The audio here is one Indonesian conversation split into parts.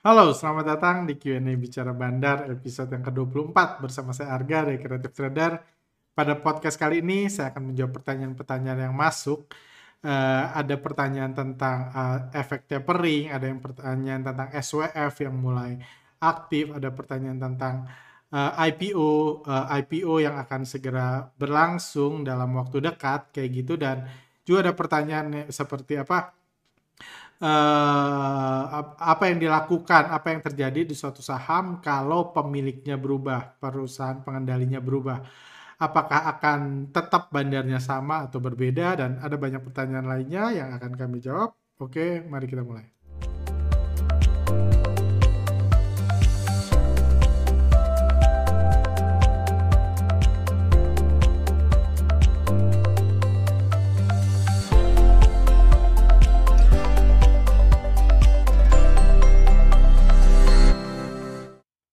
Halo, selamat datang di Q&A Bicara Bandar episode yang ke-24 bersama saya Arga dari Creative Trader. Pada podcast kali ini saya akan menjawab pertanyaan-pertanyaan yang masuk. Uh, ada pertanyaan tentang uh, efek tapering, ada yang pertanyaan tentang SWF yang mulai aktif, ada pertanyaan tentang uh, eh, IPO, uh, IPO yang akan segera berlangsung dalam waktu dekat kayak gitu dan juga ada pertanyaan seperti apa uh, apa yang dilakukan, apa yang terjadi di suatu saham kalau pemiliknya berubah, perusahaan pengendalinya berubah. Apakah akan tetap bandarnya sama atau berbeda dan ada banyak pertanyaan lainnya yang akan kami jawab. Oke, mari kita mulai.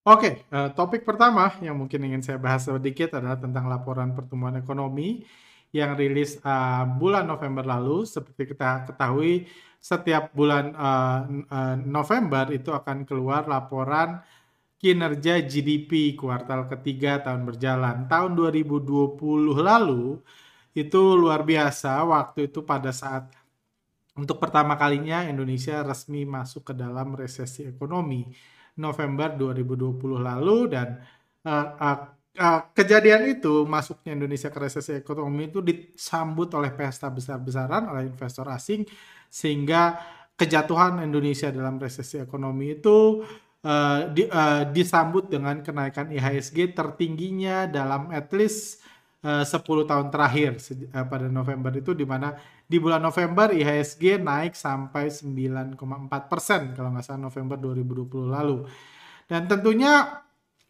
Oke, uh, topik pertama yang mungkin ingin saya bahas sedikit adalah tentang laporan pertumbuhan ekonomi yang rilis uh, bulan November lalu. Seperti kita ketahui, setiap bulan uh, uh, November itu akan keluar laporan kinerja GDP kuartal ketiga tahun berjalan. Tahun 2020 lalu itu luar biasa waktu itu pada saat untuk pertama kalinya Indonesia resmi masuk ke dalam resesi ekonomi November 2020 lalu dan uh, uh, uh, kejadian itu masuknya Indonesia ke resesi ekonomi itu disambut oleh pesta besar-besaran oleh investor asing sehingga kejatuhan Indonesia dalam resesi ekonomi itu uh, di, uh, disambut dengan kenaikan IHSG tertingginya dalam at least uh, 10 tahun terakhir uh, pada November itu di mana di bulan November IHSG naik sampai 9,4 persen kalau nggak salah November 2020 lalu. Dan tentunya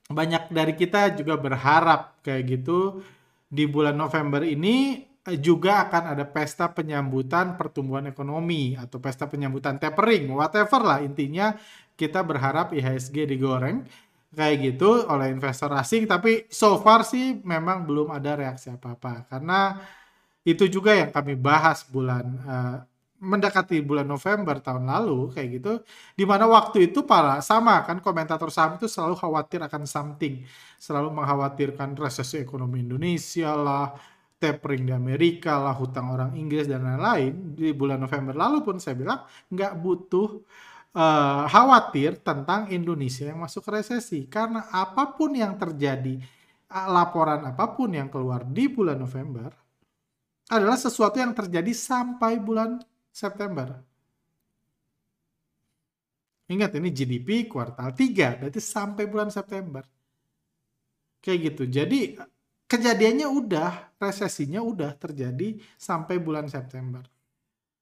banyak dari kita juga berharap kayak gitu di bulan November ini juga akan ada pesta penyambutan pertumbuhan ekonomi atau pesta penyambutan tapering, whatever lah intinya kita berharap IHSG digoreng kayak gitu oleh investor asing tapi so far sih memang belum ada reaksi apa-apa karena itu juga yang kami bahas bulan uh, mendekati bulan November tahun lalu kayak gitu di mana waktu itu para sama kan komentator saham itu selalu khawatir akan something. Selalu mengkhawatirkan resesi ekonomi Indonesia lah tapering di Amerika lah hutang orang Inggris dan lain-lain. Di bulan November lalu pun saya bilang nggak butuh uh, khawatir tentang Indonesia yang masuk resesi. Karena apa pun yang terjadi laporan apa pun yang keluar di bulan November adalah sesuatu yang terjadi sampai bulan September. Ingat ini GDP kuartal 3, berarti sampai bulan September. Kayak gitu. Jadi kejadiannya udah, resesinya udah terjadi sampai bulan September.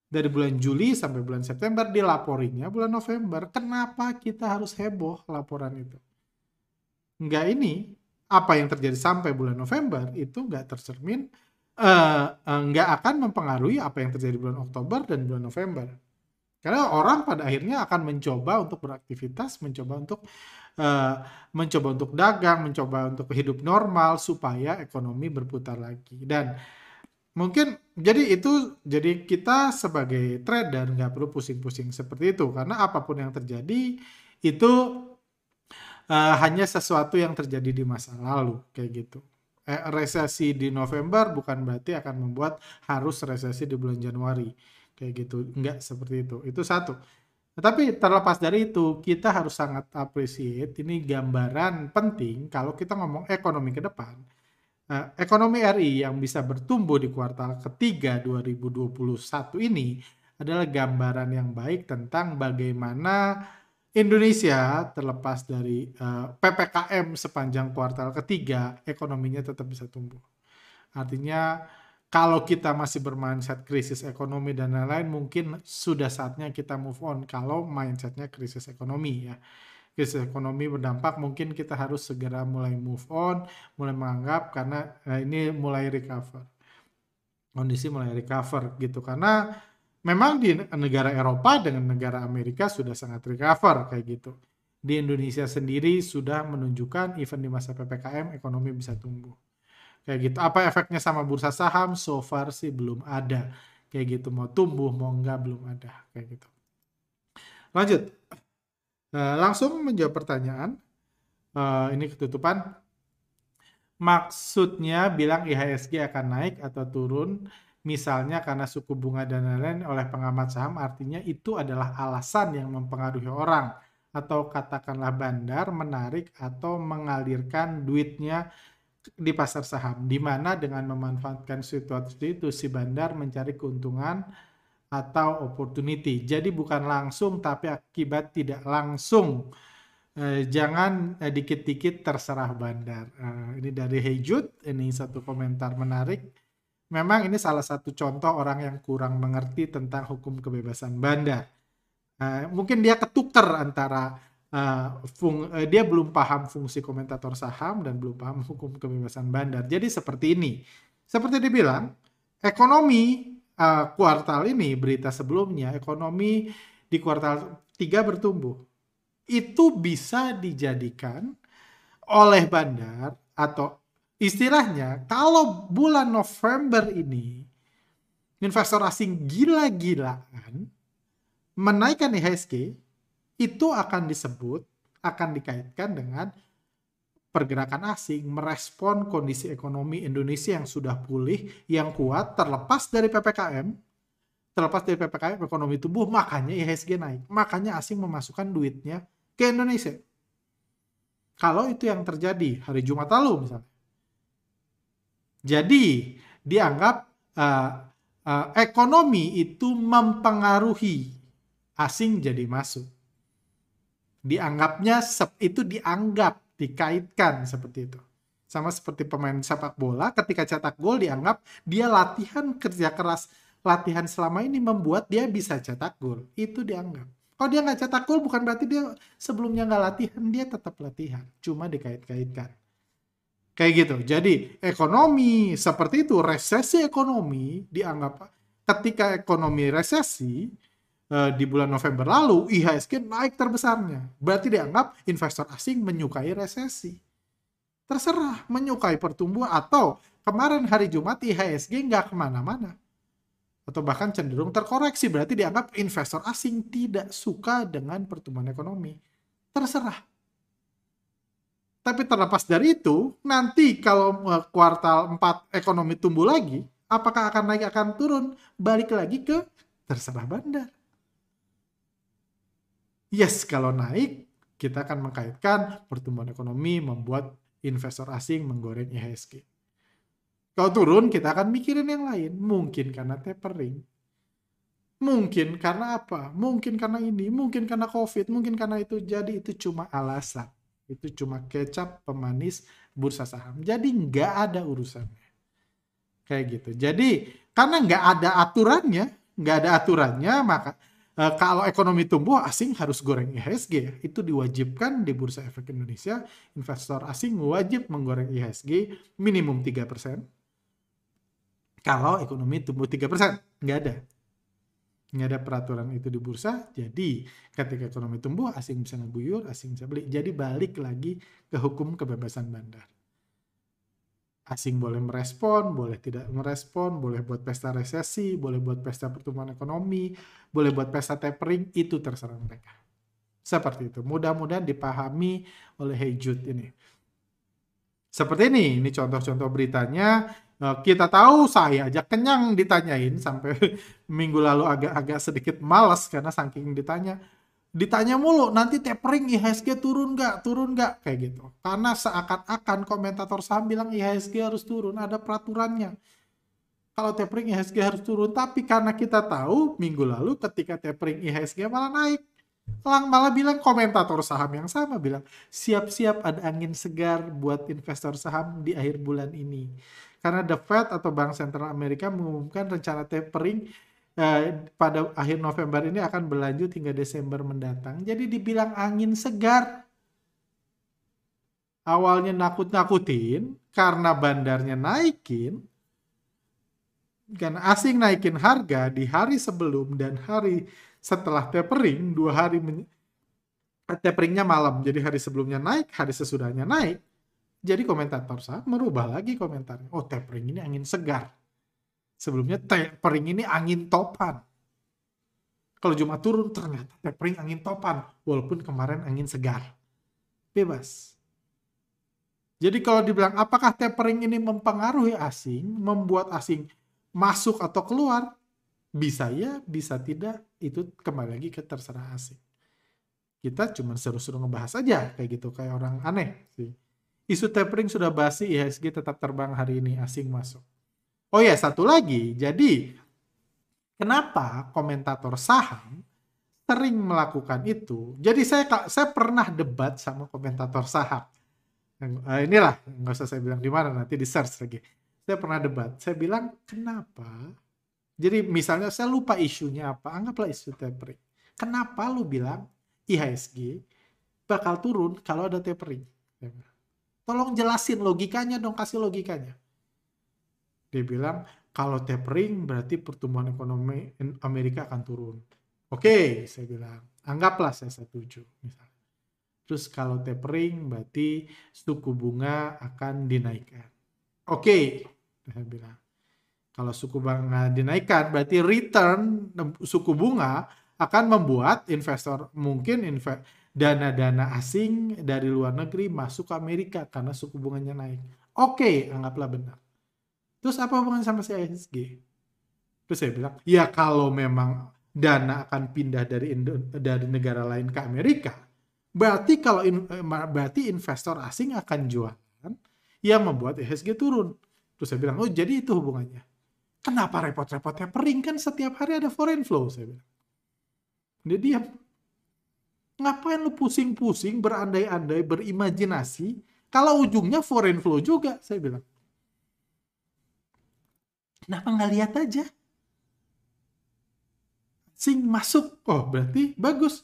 Dari bulan Juli sampai bulan September dilaporinya bulan November. Kenapa kita harus heboh laporan itu? Enggak ini, apa yang terjadi sampai bulan November itu enggak tercermin uh, nggak akan mempengaruhi apa yang terjadi bulan Oktober dan bulan November. Karena orang pada akhirnya akan mencoba untuk beraktivitas, mencoba untuk uh, mencoba untuk dagang, mencoba untuk hidup normal supaya ekonomi berputar lagi. Dan mungkin jadi itu jadi kita sebagai trader nggak perlu pusing-pusing seperti itu karena apa pun yang terjadi itu uh, hanya sesuatu yang terjadi di masa lalu kayak gitu eh, resesi di November bukan berarti akan membuat harus resesi di bulan Januari. Kayak gitu. Enggak seperti itu. Itu satu. Tapi terlepas dari itu kita harus sangat appreciate ini gambaran penting kalau kita ngomong ekonomi ke depan. Eh, ekonomi RI yang bisa bertumbuh di kuartal ketiga 2021 ini adalah gambaran yang baik tentang bagaimana Indonesia terlepas dari uh, eh, PPKM sepanjang kuartal ketiga, ekonominya tetap bisa tumbuh. Artinya kalau kita masih bermindset krisis ekonomi dan lain-lain, mungkin sudah saatnya kita move on kalau mindsetnya krisis ekonomi ya. Krisis ekonomi berdampak mungkin kita harus segera mulai move on, mulai menganggap karena uh, ini mulai recover. Kondisi mulai recover gitu karena memang di negara Eropa dengan negara Amerika sudah sangat recover kayak gitu. Di Indonesia sendiri sudah menunjukkan even di masa PPKM ekonomi bisa tumbuh. Kayak gitu. Apa efeknya sama bursa saham? So far sih belum ada. Kayak gitu mau tumbuh mau enggak belum ada kayak gitu. Lanjut. Uh, langsung menjawab pertanyaan. Uh, ini ketutupan. Maksudnya bilang IHSG akan naik atau turun, misalnya karena suku bunga dan lain-lain oleh pengamat saham, artinya itu adalah alasan yang mempengaruhi orang atau katakanlah bandar menarik atau mengalirkan duitnya di pasar saham, di mana dengan memanfaatkan situasi itu si bandar mencari keuntungan atau opportunity. Jadi bukan langsung tapi akibat tidak langsung. Eh, jangan eh, dikit-dikit terserah bandar. Eh, ini dari Hejut, ini satu komentar menarik. Memang ini salah satu contoh orang yang kurang mengerti tentang hukum kebebasan bandar. Eh, mungkin dia ketuker antara uh, fung, uh, dia belum paham fungsi komentator saham dan belum paham hukum kebebasan bandar. Jadi seperti ini. Seperti dibilang, ekonomi uh, kuartal ini berita sebelumnya ekonomi di kuartal 3 bertumbuh. Itu bisa dijadikan oleh bandar atau istilahnya kalau bulan November ini investor asing gila-gilaan menaikkan IHSG itu akan disebut akan dikaitkan dengan pergerakan asing merespon kondisi ekonomi Indonesia yang sudah pulih, yang kuat, terlepas dari PPKM, terlepas dari PPKM ekonomi tumbuh, makanya IHSG naik. Makanya asing memasukkan duitnya ke Indonesia. Kalau itu yang terjadi hari Jumat lalu misalnya. Jadi dianggap uh, uh, ekonomi itu mempengaruhi asing jadi masuk. Dianggapnya itu dianggap dikaitkan seperti itu. Sama seperti pemain sepak bola ketika cetak gol dianggap dia latihan kerja keras latihan selama ini membuat dia bisa cetak gol. Itu dianggap. Kalau dia nggak cetak gol bukan berarti dia sebelumnya nggak latihan, dia tetap latihan. Cuma dikait-kaitkan. Kayak gitu. Jadi ekonomi seperti itu, resesi ekonomi dianggap ketika ekonomi resesi, Eh, di bulan November lalu IHSG naik terbesarnya. Berarti dianggap investor asing menyukai resesi. Terserah menyukai pertumbuhan atau kemarin hari Jumat IHSG nggak ke mana-mana. Atau bahkan cenderung terkoreksi. Berarti dianggap investor asing tidak suka dengan pertumbuhan ekonomi. Terserah. Tapi terlepas dari itu, nanti kalau eh, kuartal 4 ekonomi tumbuh lagi, apakah akan naik akan turun? Balik lagi ke terserah bandar. Yes, kalau naik, kita akan mengkaitkan pertumbuhan ekonomi membuat investor asing menggoreng IHSG. Kalau turun, kita akan mikirin yang lain. Mungkin karena tapering. Mungkin karena apa? Mungkin karena ini, mungkin karena COVID, mungkin karena itu. Jadi itu cuma alasan. Itu cuma kecap pemanis bursa saham. Jadi nggak ada urusannya. Kayak gitu. Jadi karena nggak ada aturannya, nggak ada aturannya, maka Uh, kalau ekonomi tumbuh, asing harus goreng IHSG ya. Itu diwajibkan di Bursa Efek Indonesia. Investor asing wajib menggoreng IHSG minimum 3%. Kalau ekonomi tumbuh 3%, nggak ada. Nggak ada peraturan itu di bursa. Jadi ketika ekonomi tumbuh, asing bisa ngeguyur, asing bisa beli. Jadi balik lagi ke hukum kebebasan bandar asing boleh merespon, boleh tidak merespon, boleh buat pesta resesi, boleh buat pesta pertumbuhan ekonomi, boleh buat pesta tapering, itu terserah mereka. Seperti itu. Mudah-mudahan dipahami oleh Hejut ini. Seperti ini, ini contoh-contoh beritanya. Eh, kita tahu saya aja kenyang ditanyain sampai minggu lalu agak-agak sedikit males karena saking ditanya ditanya mulu nanti tapering IHSG turun nggak? Turun nggak? Kayak gitu. Karena seakan-akan komentator saham bilang IHSG harus turun ada peraturannya. Kalau tapering IHSG harus turun tapi karena kita tahu minggu lalu ketika tapering IHSG malah naik Lang malah bilang komentator saham yang sama bilang siap-siap ada angin segar buat investor saham di akhir bulan ini karena The Fed atau Bank Sentral Amerika mengumumkan rencana tapering Eh, pada akhir November ini akan berlanjut hingga Desember mendatang. Jadi dibilang angin segar. Awalnya nakut-nakutin karena bandarnya naikin, karena asing naikin harga di hari sebelum dan hari setelah tapering, dua hari taperingnya malam, jadi hari sebelumnya naik, hari sesudahnya naik. Jadi komentator sah merubah lagi komentarnya. Oh tapering ini angin segar Sebelumnya tapering ini angin topan. Kalau Jumat turun ternyata tapering angin topan walaupun kemarin angin segar. Bebas. Jadi kalau dibilang apakah tapering ini mempengaruhi asing, membuat asing masuk atau keluar, bisa ya, bisa tidak, itu kembali lagi ke terserah asing. Kita cuma seru-seru ngebahas aja kayak gitu, kayak orang aneh sih. Isu tapering sudah basi, IHSG tetap terbang hari ini, asing masuk. Oh ya, satu lagi. Jadi, kenapa komentator saham sering melakukan itu? Jadi saya saya pernah debat sama komentator saham. Uh, inilah nggak usah saya bilang di mana nanti di search lagi. Saya pernah debat. Saya bilang kenapa? Jadi misalnya saya lupa isunya apa anggaplah isu tapering. Kenapa lu bilang IHSG bakal turun kalau ada tapering tolong jelasin logikanya dong kasih logikanya dia bilang kalau tapering berarti pertumbuhan ekonomi Amerika akan turun oke okay, saya bilang anggaplah saya setuju misalnya Terus kalau tapering berarti suku bunga akan dinaikkan. Oke, okay, saya bilang. Kalau suku bunga dinaikkan berarti return suku bunga akan membuat investor mungkin dana-dana asing dari luar negeri masuk ke Amerika karena suku bunganya naik. Oke, okay, anggaplah benar. Terus apa hubungannya sama si ISG? Terus saya bilang, ya kalau memang dana akan pindah dari dari negara lain ke Amerika, Berarti kalau in, eh, berarti investor asing akan jualan yang membuat IHSG turun. Terus saya bilang, oh jadi itu hubungannya. Kenapa repot-repotnya pering kan setiap hari ada foreign flow saya bilang. Dia diam. Ngapain lu pusing-pusing, berandai-andai, berimajinasi, kalau ujungnya foreign flow juga, saya bilang. Kenapa nggak lihat aja? Sing masuk, oh berarti bagus.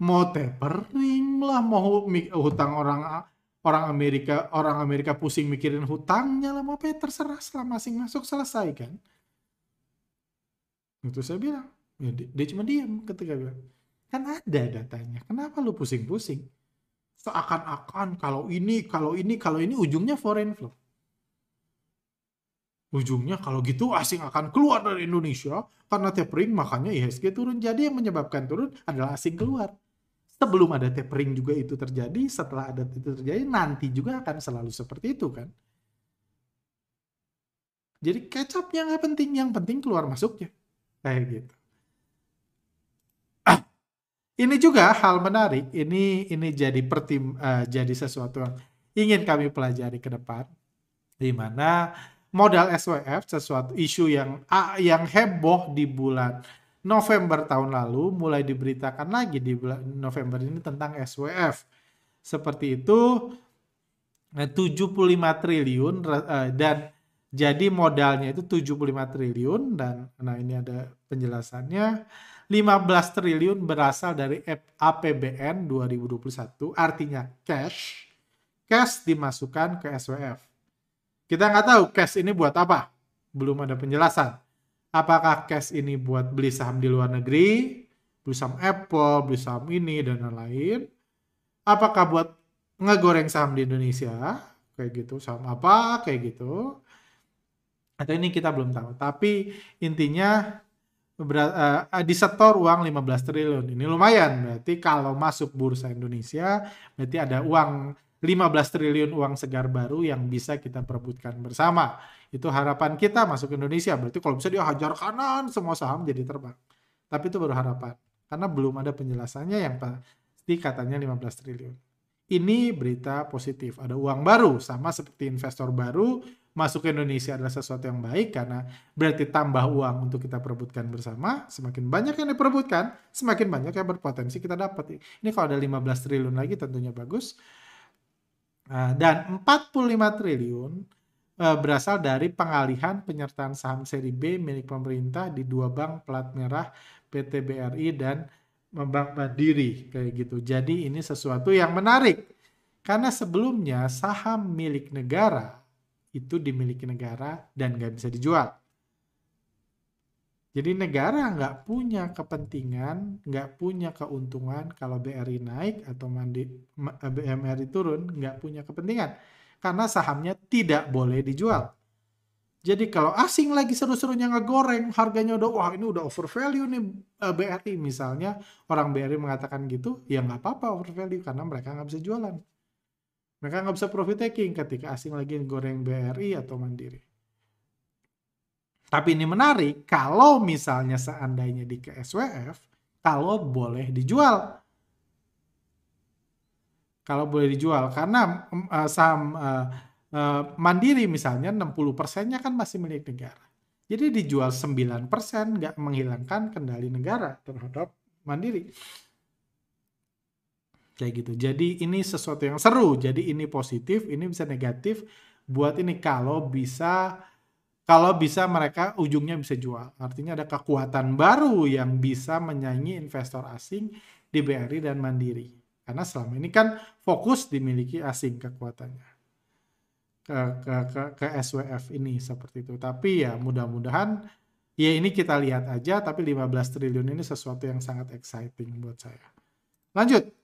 Mau tapering lah mau hutang orang orang Amerika orang Amerika pusing mikirin hutangnya lah mau apa ya terserah selama asing masuk selesai kan. Itu saya bilang. Ya, dia, dia cuma diam ketika bilang kan ada datanya kenapa lu pusing-pusing seakan-akan kalau ini kalau ini kalau ini ujungnya foreign flow ujungnya kalau gitu asing akan keluar dari Indonesia karena tapering makanya IHSG turun jadi yang menyebabkan turun adalah asing keluar sebelum ada tapering juga itu terjadi, setelah ada itu terjadi, nanti juga akan selalu seperti itu kan. Jadi kecapnya nggak penting, yang penting keluar masuknya. Kayak gitu. Ini juga hal menarik, ini ini jadi pertim, uh, jadi sesuatu yang ingin kami pelajari ke depan, di mana modal SWF sesuatu isu yang yang heboh di bulan November tahun lalu mulai diberitakan lagi di bulan November ini tentang SWF. Seperti itu 75 eh, triliun eh, dan jadi modalnya itu 75 triliun dan nah ini ada penjelasannya 15 triliun berasal dari APBN 2021 artinya cash cash dimasukkan ke SWF. Kita nggak tahu cash ini buat apa. Belum ada penjelasan apakah cash ini buat beli saham di luar negeri, beli saham Apple, beli saham ini dan lain-lain. Apakah buat ngegoreng saham di Indonesia, kayak gitu, saham apa, kayak gitu. Atau ini kita belum tahu. Tapi intinya uh, disetor uang 15 triliun. Ini lumayan. Berarti kalau masuk bursa Indonesia, berarti ada uang 15 triliun uang segar baru yang bisa kita perebutkan bersama. Itu harapan kita masuk Indonesia. Berarti kalau bisa dia hajar kanan semua saham jadi terbang. Tapi itu baru harapan. Karena belum ada penjelasannya yang pasti katanya 15 triliun. Ini berita positif. Ada uang baru. Sama seperti investor baru masuk ke Indonesia adalah sesuatu yang baik karena berarti tambah uang untuk kita perebutkan bersama. Semakin banyak yang diperebutkan, semakin banyak yang berpotensi kita dapat. Ini kalau ada 15 triliun lagi tentunya bagus. Nah, dan 45 triliun uh, berasal dari pengalihan penyertaan saham seri B milik pemerintah di dua bank plat merah PT BRI dan Bank Mandiri kayak gitu. Jadi ini sesuatu yang menarik karena sebelumnya saham milik negara itu dimiliki negara dan nggak bisa dijual. Jadi negara nggak punya kepentingan, nggak punya keuntungan kalau BRI naik atau mandi, BMRI turun, nggak punya kepentingan karena sahamnya tidak boleh dijual. Jadi kalau asing lagi seru-serunya ngegoreng, harganya udah wah ini udah over value nih eh, BRI misalnya orang BRI mengatakan gitu, ya nggak apa-apa over value karena mereka nggak bisa jualan. Mereka nggak bisa profit taking ketika asing lagi ngegoreng BRI atau Mandiri. Tapi ini menarik kalau misalnya seandainya di KSWF, kalau boleh dijual. Kalau boleh dijual karena uh, saham uh, uh, Mandiri misalnya 60 persennya kan masih milik negara. Jadi dijual 9 persen nggak menghilangkan kendali negara terhadap Mandiri. Kayak gitu. Jadi ini sesuatu yang seru. Jadi ini positif, ini bisa negatif. Buat ini kalau bisa kalau bisa mereka ujungnya bisa jual. Artinya ada kekuatan baru yang bisa menyaingi investor asing di BRI dan Mandiri. Karena selama ini kan fokus dimiliki asing kekuatannya. Ke, ke, ke, ke SWF ini seperti itu. Tapi ya mudah-mudahan ya ini kita lihat aja tapi 15 triliun ini sesuatu yang sangat exciting buat saya. Lanjut.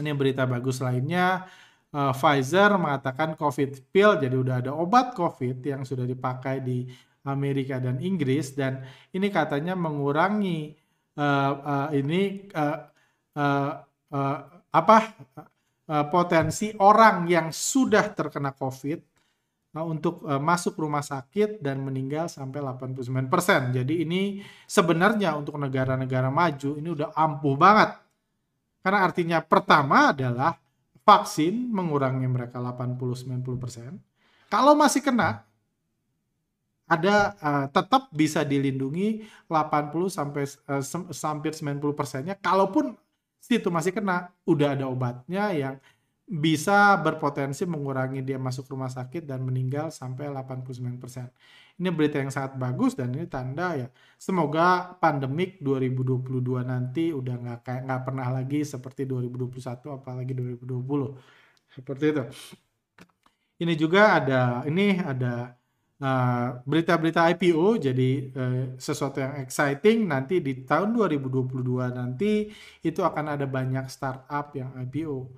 Ini berita bagus lainnya uh, Pfizer mengatakan COVID pill, jadi udah ada obat COVID yang sudah dipakai di Amerika dan Inggris dan ini katanya mengurangi uh, uh, ini uh, uh, uh, apa uh, potensi orang yang sudah terkena COVID uh, untuk uh, masuk rumah sakit dan meninggal sampai 89%. Jadi ini sebenarnya untuk negara-negara maju ini udah ampuh banget. Karena artinya pertama adalah vaksin mengurangi mereka 80-90%. Kalau masih kena, ada uh, tetap bisa dilindungi 80 sampai uh, hampir 90 persennya. Kalaupun situ masih kena, udah ada obatnya yang bisa berpotensi mengurangi dia masuk rumah sakit dan meninggal sampai 89 persen. Ini berita yang sangat bagus dan ini tanda ya semoga pandemik 2022 nanti udah nggak kayak nggak pernah lagi seperti 2021 apalagi 2020 seperti itu. Ini juga ada ini ada eh, berita-berita uh, IPO jadi uh, sesuatu yang exciting nanti di tahun 2022 nanti itu akan ada banyak startup yang IPO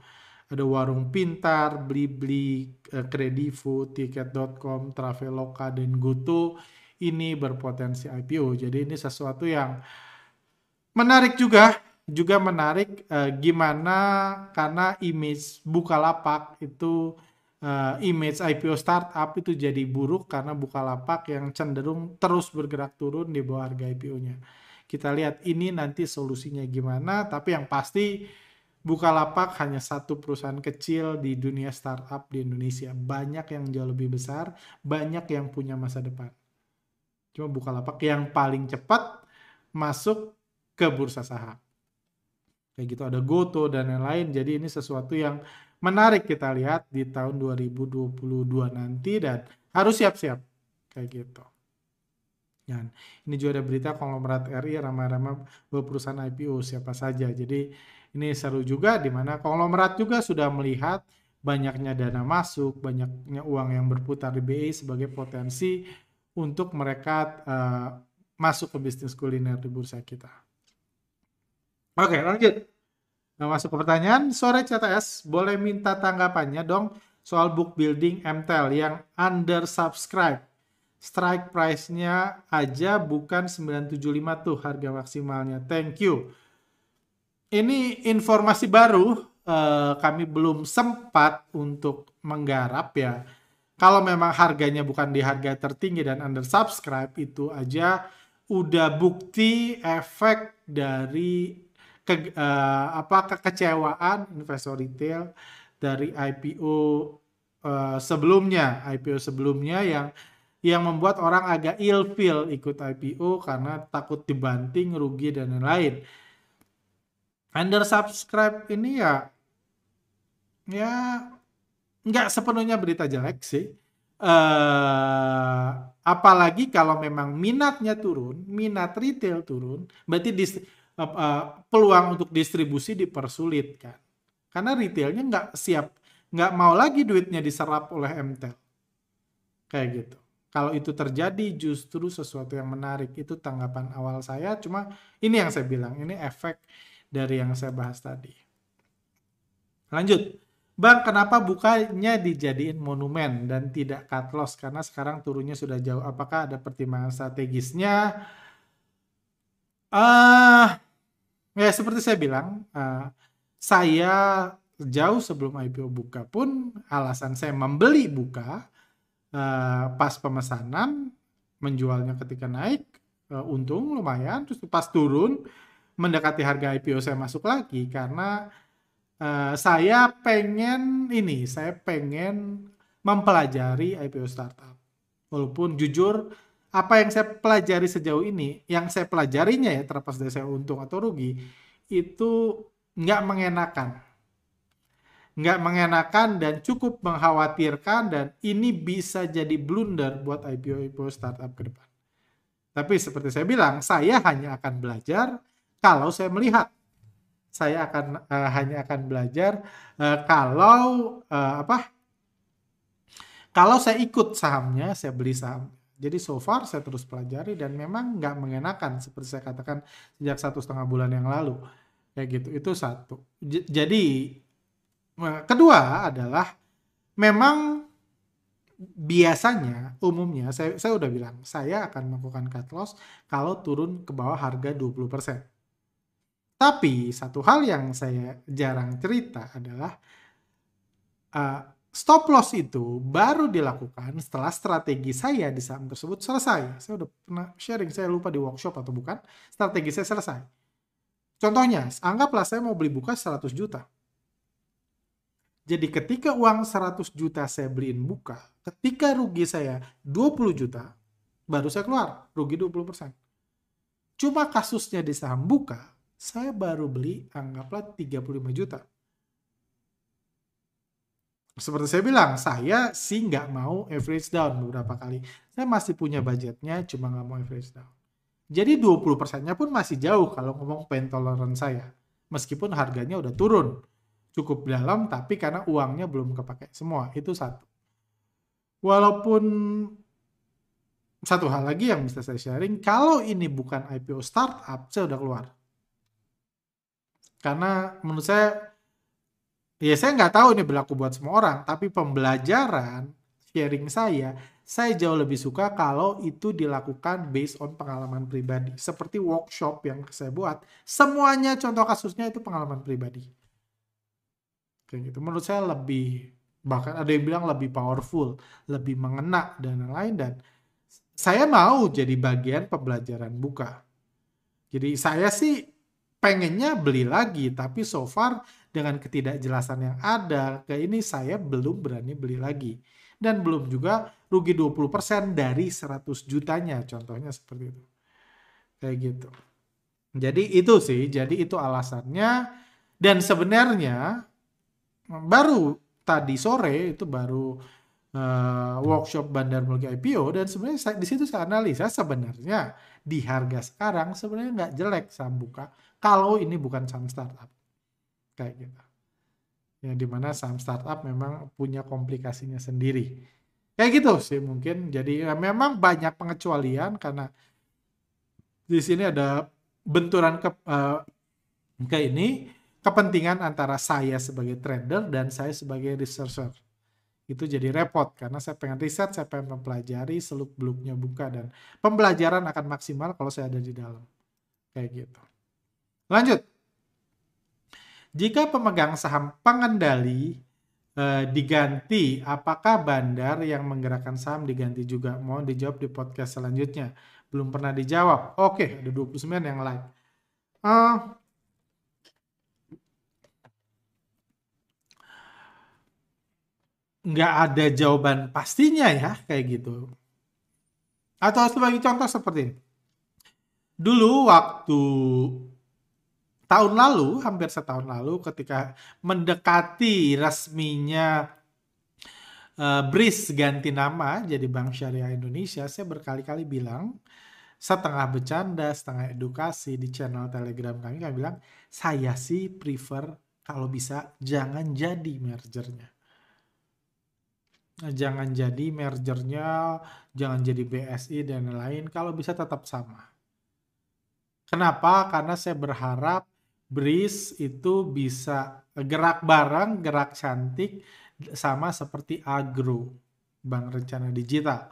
ada warung pintar, beli-beli, eh, kredivo, tiket.com, traveloka, dan goto ini berpotensi IPO. Jadi ini sesuatu yang menarik juga, juga menarik eh, gimana karena image Bukalapak itu uh, image IPO startup itu jadi buruk karena Bukalapak yang cenderung terus bergerak turun di bawah harga IPO-nya. Kita lihat ini nanti solusinya gimana, tapi yang pasti Bukalapak hanya satu perusahaan kecil di dunia startup di Indonesia. Banyak yang jauh lebih besar, banyak yang punya masa depan. Cuma Bukalapak yang paling cepat masuk ke bursa saham. Kayak gitu ada Goto dan lain-lain. Jadi ini sesuatu yang menarik kita lihat di tahun 2022 nanti dan harus siap-siap kayak gitu. Dan ini juga ada berita konglomerat RI ramai-ramai perusahaan IPO siapa saja. Jadi ini seru juga di mana konglomerat juga sudah melihat banyaknya dana masuk, banyaknya uang yang berputar di BI sebagai potensi untuk mereka uh, masuk ke bisnis kuliner di bursa kita. Oke, lanjut. Nah, masuk ke pertanyaan. Sore CTS, boleh minta tanggapannya dong soal book building MTEL yang under subscribe. Strike price-nya aja bukan 975 tuh harga maksimalnya. Thank you ini informasi baru uh, kami belum sempat untuk menggarap ya. Kalau memang harganya bukan di harga tertinggi dan under subscribe itu aja udah bukti efek dari ke, uh, apa kekecewaan investor retail dari IPO uh, eh, sebelumnya, IPO sebelumnya yang yang membuat orang agak ilfeel ikut IPO karena takut dibanting, rugi dan lain-lain under subscribe ini ya ya nggak sepenuhnya berita jelek sih. Uh, apalagi kalau memang minatnya turun, minat retail turun, berarti dis, uh, uh, peluang untuk distribusi dipersulit kan. Karena retailnya nggak siap, nggak mau lagi duitnya diserap oleh MTEL. Kayak gitu. Kalau itu terjadi justru sesuatu yang menarik. Itu tanggapan awal saya. Cuma ini yang saya bilang, ini efek dari yang saya bahas tadi. Lanjut. Bang, kenapa bukanya dijadiin monumen dan tidak cut loss? Karena sekarang turunnya sudah jauh. Apakah ada pertimbangan strategisnya? Uh, ya seperti saya bilang, uh, saya jauh sebelum IPO buka pun alasan saya membeli buka uh, pas pemesanan, menjualnya ketika naik, uh, untung lumayan, terus pas turun mendekati harga IPO saya masuk lagi karena uh, saya pengen ini, saya pengen mempelajari IPO startup. Walaupun jujur apa yang saya pelajari sejauh ini, yang saya pelajarinya ya terlepas dari saya untung atau rugi, itu nggak mengenakan. Nggak mengenakan dan cukup mengkhawatirkan dan ini bisa jadi blunder buat IPO-IPO startup ke depan. Tapi seperti saya bilang, saya hanya akan belajar kalau saya melihat saya akan uh, hanya akan belajar uh, kalau uh, apa kalau saya ikut sahamnya saya beli saham. Jadi so far saya terus pelajari dan memang nggak mengenakan seperti saya katakan sejak satu setengah bulan yang lalu. Kayak gitu itu satu. J jadi kedua adalah memang biasanya umumnya saya saya udah bilang saya akan melakukan cut loss kalau turun ke bawah harga 20% tapi satu hal yang saya jarang cerita adalah uh, stop loss itu baru dilakukan setelah strategi saya di saham tersebut selesai. Saya udah pernah sharing, saya lupa di workshop atau bukan, strategi saya selesai. Contohnya, anggaplah saya mau beli buka 100 juta. Jadi ketika uang 100 juta saya beliin buka, ketika rugi saya 20 juta, baru saya keluar, rugi 20%. Cuma kasusnya di saham buka, saya baru beli anggaplah 35 juta. Seperti saya bilang, saya sih nggak mau average down beberapa kali. Saya masih punya budgetnya, cuma nggak mau average down. Jadi 20 persennya pun masih jauh kalau ngomong pain tolerance saya. Meskipun harganya udah turun. Cukup dalam, tapi karena uangnya belum kepake semua. Itu satu. Walaupun satu hal lagi yang bisa saya sharing, kalau ini bukan IPO startup, saya udah keluar. Karena menurut saya, ya saya nggak tahu ini berlaku buat semua orang, tapi pembelajaran sharing saya, saya jauh lebih suka kalau itu dilakukan based on pengalaman pribadi. Seperti workshop yang saya buat, semuanya contoh kasusnya itu pengalaman pribadi. Kayak gitu. Menurut saya lebih, bahkan ada yang bilang lebih powerful, lebih mengena, dan lain-lain. Dan saya mau jadi bagian pembelajaran buka. Jadi saya sih pengennya beli lagi tapi so far dengan ketidakjelasan yang ada kayak ini saya belum berani beli lagi. Dan belum juga rugi 20% dari 100 jutanya contohnya seperti itu. Kayak gitu. Jadi itu sih jadi itu alasannya. Dan sebenarnya baru tadi sore itu baru uh, workshop Bandar Mulki IPO dan sebenarnya di situ saya analisa sebenarnya di harga sekarang sebenarnya nggak jelek saham buka kalau ini bukan saham startup. Kayak gitu. Ya di mana saham startup memang punya komplikasinya sendiri. Kayak gitu sih mungkin. Jadi ya, memang banyak pengecualian karena di sini ada benturan ke uh, ke ini kepentingan antara saya sebagai trader dan saya sebagai researcher. Itu jadi repot karena saya pengen riset, saya pengen mempelajari seluk beluknya buka dan pembelajaran akan maksimal kalau saya ada di dalam. Kayak gitu. Lanjut. Jika pemegang saham pengendali eh, diganti, apakah bandar yang menggerakkan saham diganti juga? Mohon dijawab di podcast selanjutnya. Belum pernah dijawab. Oke, ada 29 yang like. Uh, nggak ada jawaban pastinya ya kayak gitu. Atau sebagai contoh seperti ini. Dulu waktu tahun lalu, hampir setahun lalu ketika mendekati resminya uh, BRIS ganti nama jadi Bank Syariah Indonesia, saya berkali-kali bilang setengah bercanda, setengah edukasi di channel Telegram kami, kami bilang saya sih prefer kalau bisa jangan jadi mergernya. Jangan jadi mergernya, jangan jadi BSI dan lain-lain, kalau bisa tetap sama. Kenapa? Karena saya berharap BRIS itu bisa gerak bareng, gerak cantik, sama seperti agro, bank rencana digital.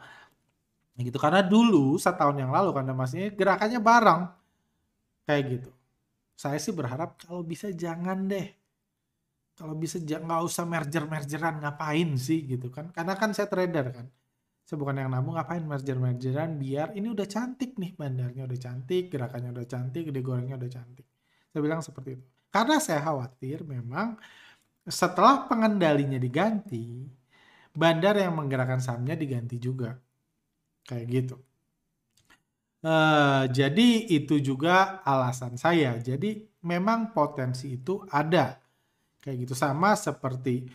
Gitu karena dulu setahun yang lalu karena masih gerakannya bareng kayak gitu. Saya sih berharap kalau bisa jangan deh. Kalau bisa nggak usah merger-mergeran ngapain sih gitu kan? Karena kan saya trader kan. Saya bukan yang nabung ngapain merger-mergeran biar ini udah cantik nih bandarnya udah cantik, gerakannya udah cantik, digorengnya udah cantik. Saya bilang seperti itu. Karena saya khawatir memang setelah pengendalinya diganti, bandar yang menggerakkan sahamnya diganti juga. Kayak gitu. Uh, jadi itu juga alasan saya. Jadi memang potensi itu ada. Kayak gitu sama seperti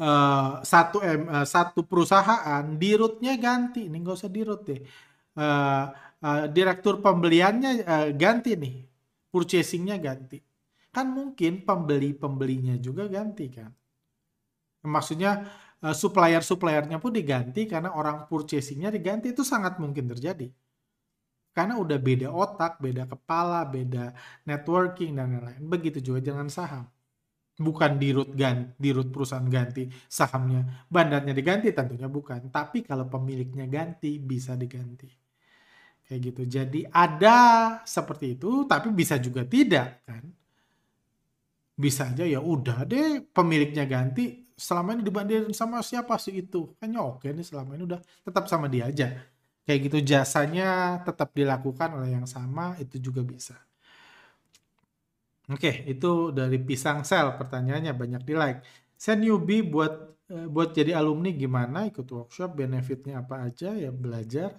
uh, satu m uh, satu perusahaan dirutnya ganti. Ini nggak usah dirut deh. Uh, uh, direktur pembeliannya uh, ganti nih, purchasingnya ganti. Kan mungkin pembeli-pembelinya juga ganti kan. Maksudnya uh, supplier-suppliernya pun diganti karena orang purchasingnya diganti itu sangat mungkin terjadi. Karena udah beda otak, beda kepala, beda networking dan lain-lain. Begitu juga dengan saham. Bukan dirut ganti, dirut perusahaan ganti sahamnya, bandarnya diganti tentunya bukan. Tapi kalau pemiliknya ganti bisa diganti kayak gitu. Jadi ada seperti itu, tapi bisa juga tidak kan. Bisa aja ya udah deh pemiliknya ganti, selama ini dibandingin sama siapa sih itu? Kayaknya oke nih selama ini udah tetap sama dia aja. Kayak gitu jasanya tetap dilakukan oleh yang sama itu juga bisa. Oke, itu dari pisang sel pertanyaannya banyak di like. Saya newbie buat eh, buat jadi alumni gimana ikut workshop benefitnya apa aja ya belajar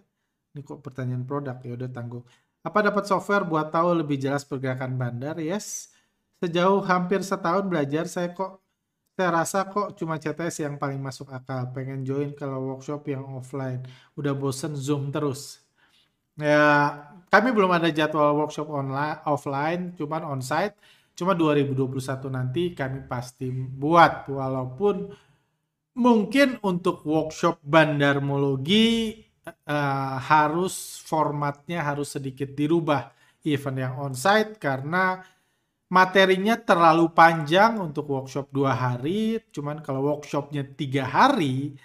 ini kok pertanyaan produk ya udah tanggung. Apa dapat software buat tahu lebih jelas pergerakan bandar? Yes. Sejauh hampir setahun belajar saya kok saya rasa kok cuma CTS yang paling masuk akal. Pengen join kalau workshop yang offline. Udah bosen Zoom terus. Ya, kami belum ada jadwal workshop online offline, cuman onsite. Cuma 2021 nanti kami pasti buat walaupun mungkin untuk workshop bandarmologi uh, harus formatnya harus sedikit dirubah event yang onsite karena materinya terlalu panjang untuk workshop dua hari. Cuman kalau workshopnya tiga hari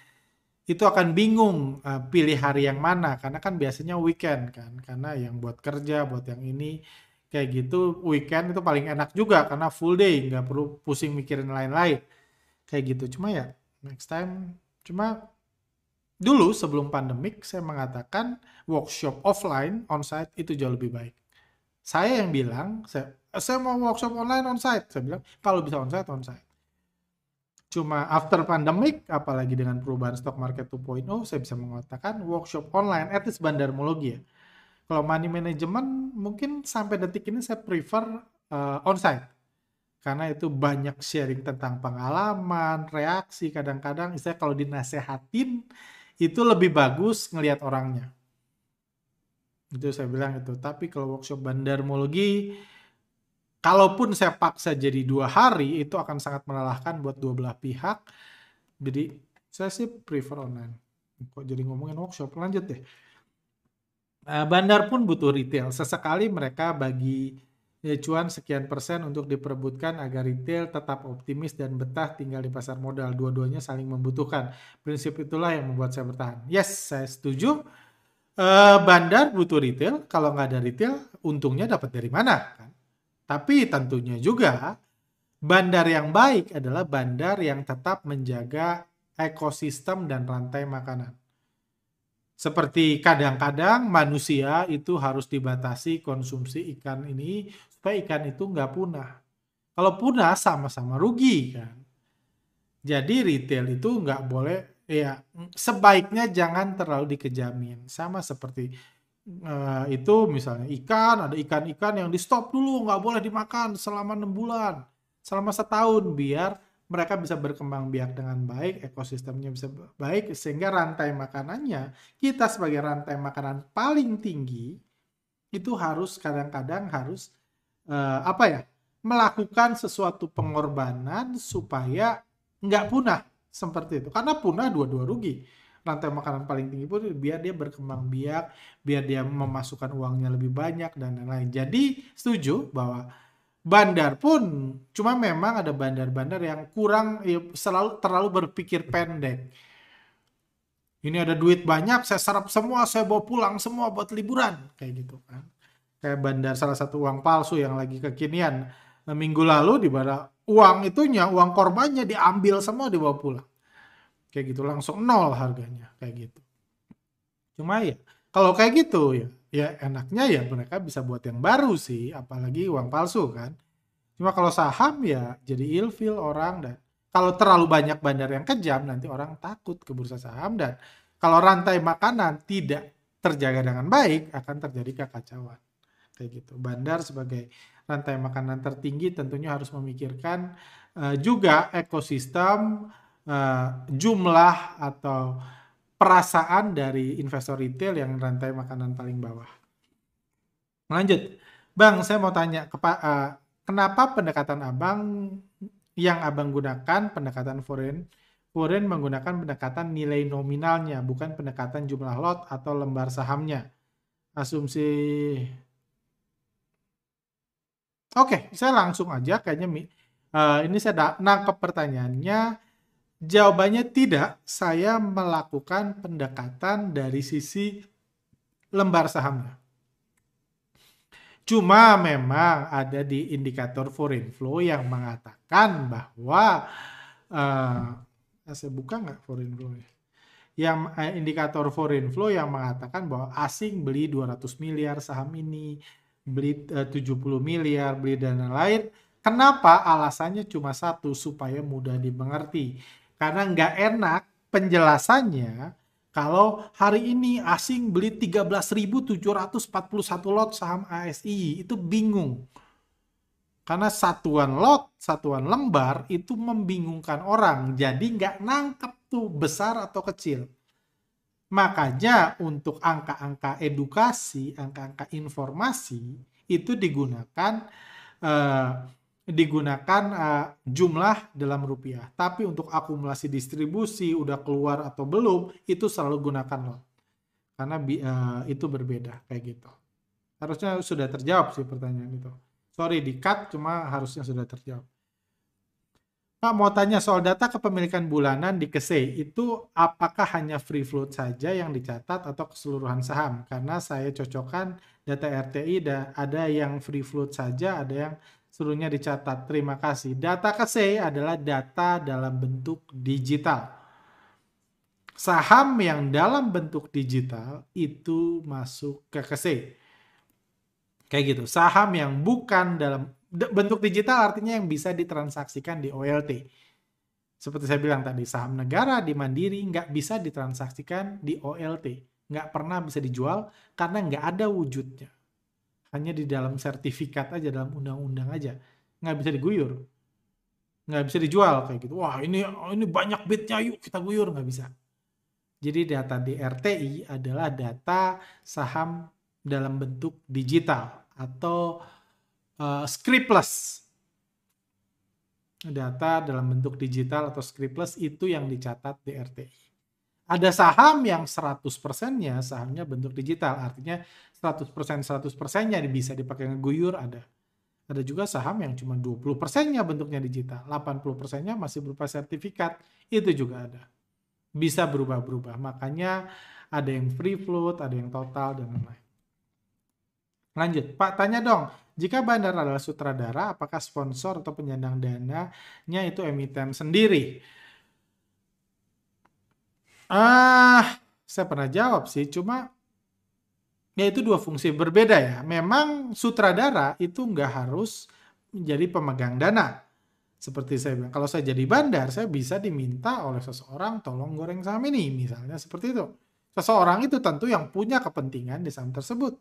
itu akan bingung uh, pilih hari yang mana. Karena kan biasanya weekend kan karena yang buat kerja buat yang ini kayak gitu weekend itu paling enak juga karena full day nggak perlu pusing mikirin lain-lain. Kayak gitu. Cuma ya next time cuma Dulu sebelum pandemik saya mengatakan workshop offline onsite itu jauh lebih baik. Saya yang bilang, saya, saya mau workshop online onsite. Saya bilang kalau bisa onsite onsite. Cuma after pandemic, apalagi dengan perubahan stock market 2.0, saya bisa mengatakan workshop online, at least bandarmologi ya. Kalau money management, mungkin sampai detik ini saya prefer uh, onsite. Karena itu banyak sharing tentang pengalaman, reaksi, kadang-kadang saya kalau dinasehatin, itu lebih bagus ngelihat orangnya. Itu saya bilang itu. Tapi kalau workshop bandarmologi, kalaupun saya paksa jadi dua hari, itu akan sangat melelahkan buat dua belah pihak. Jadi saya sih prefer online. Kok jadi ngomongin workshop, lanjut deh. Nah, bandar pun butuh retail. Sesekali mereka bagi ya cuan sekian persen untuk diperebutkan agar retail tetap optimis dan betah tinggal di pasar modal. Dua-duanya saling membutuhkan. Prinsip itulah yang membuat saya bertahan. Yes, saya setuju. Uh, bandar butuh retail. Kalau nggak ada retail, untungnya dapat dari mana? Kan? Tapi tentunya juga bandar yang baik adalah bandar yang tetap menjaga ekosistem dan rantai makanan. Seperti kadang-kadang manusia itu harus dibatasi konsumsi ikan ini supaya ikan itu nggak punah. Kalau punah sama-sama rugi kan. Jadi retail itu nggak boleh ya sebaiknya jangan terlalu dikejamin. Sama seperti uh, itu misalnya ikan ada ikan-ikan yang di stop dulu nggak boleh dimakan selama enam bulan selama setahun biar mereka bisa berkembang biak dengan baik, ekosistemnya bisa baik, sehingga rantai makanannya, kita sebagai rantai makanan paling tinggi, itu harus kadang-kadang harus uh, apa ya, melakukan sesuatu pengorbanan supaya nggak punah seperti itu. Karena punah dua-dua rugi. rantai makanan paling tinggi pun biar dia berkembang biak, biar dia memasukkan uangnya lebih banyak dan lain-lain. Jadi setuju bahwa bandar pun cuma memang ada bandar-bandar yang kurang ya, selalu terlalu berpikir pendek. Ini ada duit banyak, saya serap semua, saya bawa pulang semua buat liburan kayak gitu kan. Kayak bandar salah satu uang palsu yang lagi kekinian. Minggu lalu di mana uang itunya, uang korbannya diambil semua dibawa pulang. Kayak gitu langsung nol harganya kayak gitu. Cuma ya kalau kayak gitu ya ya enaknya ya mereka bisa buat yang baru sih apalagi uang palsu kan. Cuma kalau saham ya jadi ilfil orang dan kalau terlalu banyak bandar yang kejam nanti orang takut ke bursa saham dan kalau rantai makanan tidak terjaga dengan baik akan terjadi kekacauan kayak gitu bandar sebagai rantai makanan tertinggi tentunya harus memikirkan uh, juga ekosistem uh, jumlah atau perasaan dari investor retail yang rantai makanan paling bawah. Lanjut, Bang, saya mau tanya, uh, kenapa pendekatan Abang yang Abang gunakan pendekatan foreign foreign menggunakan pendekatan nilai nominalnya, bukan pendekatan jumlah lot atau lembar sahamnya. Asumsi Oke, saya langsung aja kayaknya uh, ini saya nangkep pertanyaannya Jawabannya tidak, saya melakukan pendekatan dari sisi lembar sahamnya. Cuma memang ada di indikator foreign flow yang mengatakan bahwa uh, saya buka nggak foreign flow ya? Yang uh, indikator foreign flow yang mengatakan bahwa asing beli 200 miliar saham ini, beli eh, uh, 70 miliar, beli dan lain-lain. Kenapa? Alasannya cuma satu supaya mudah dimengerti karena nggak enak penjelasannya kalau hari ini asing beli 13.741 lot saham ASI itu bingung. Karena satuan lot, satuan lembar itu membingungkan orang. Jadi nggak nangkep tuh besar atau kecil. Makanya untuk angka-angka edukasi, angka-angka informasi itu digunakan eh, digunakan uh, jumlah dalam rupiah. Tapi untuk akumulasi distribusi udah keluar atau belum itu selalu gunakan lot. Karena uh, itu berbeda kayak gitu. Harusnya sudah terjawab sih pertanyaan itu. Sorry di cut cuma harusnya sudah terjawab. Pak mau tanya soal data kepemilikan bulanan di KSE itu apakah hanya free float saja yang dicatat atau keseluruhan saham? Karena saya cocokkan data RTI ada yang free float saja, ada yang seluruhnya dicatat. Terima kasih. Data KSE adalah data dalam bentuk digital. Saham yang dalam bentuk digital itu masuk ke KSE. Kayak gitu. Saham yang bukan dalam bentuk digital artinya yang bisa ditransaksikan di OLT. Seperti saya bilang tadi, saham negara di Mandiri nggak bisa ditransaksikan di OLT. Nggak pernah bisa dijual karena nggak ada wujudnya. Hanya di dalam sertifikat aja dalam undang-undang aja. Nggak bisa diguyur. Nggak bisa dijual kayak gitu. Wah ini ini banyak bitnya yuk kita guyur nggak bisa. Jadi data di RTI adalah data saham dalam bentuk digital atau uh, scriptless data dalam bentuk digital atau scriptless itu yang dicatat di RTI ada saham yang 100%-nya sahamnya bentuk digital artinya 100% 100%-nya bisa dipakai ngeguyur ada. Ada juga saham yang cuma 20%-nya bentuknya digital, 80%-nya masih berupa sertifikat. Itu juga ada. Bisa berubah-berubah. Makanya ada yang free float, ada yang total dan lain-lain. Lanjut, Pak tanya dong, jika bandar adalah sutradara, apakah sponsor atau penyandang dananya itu emiten sendiri? Ah, saya pernah jawab sih, cuma Ya itu dua fungsi berbeda ya. Memang sutradara itu nggak harus menjadi pemegang dana. Seperti saya bilang, kalau saya jadi bandar, saya bisa diminta oleh seseorang tolong goreng saham ini, misalnya seperti itu. Seseorang itu tentu yang punya kepentingan di saham tersebut.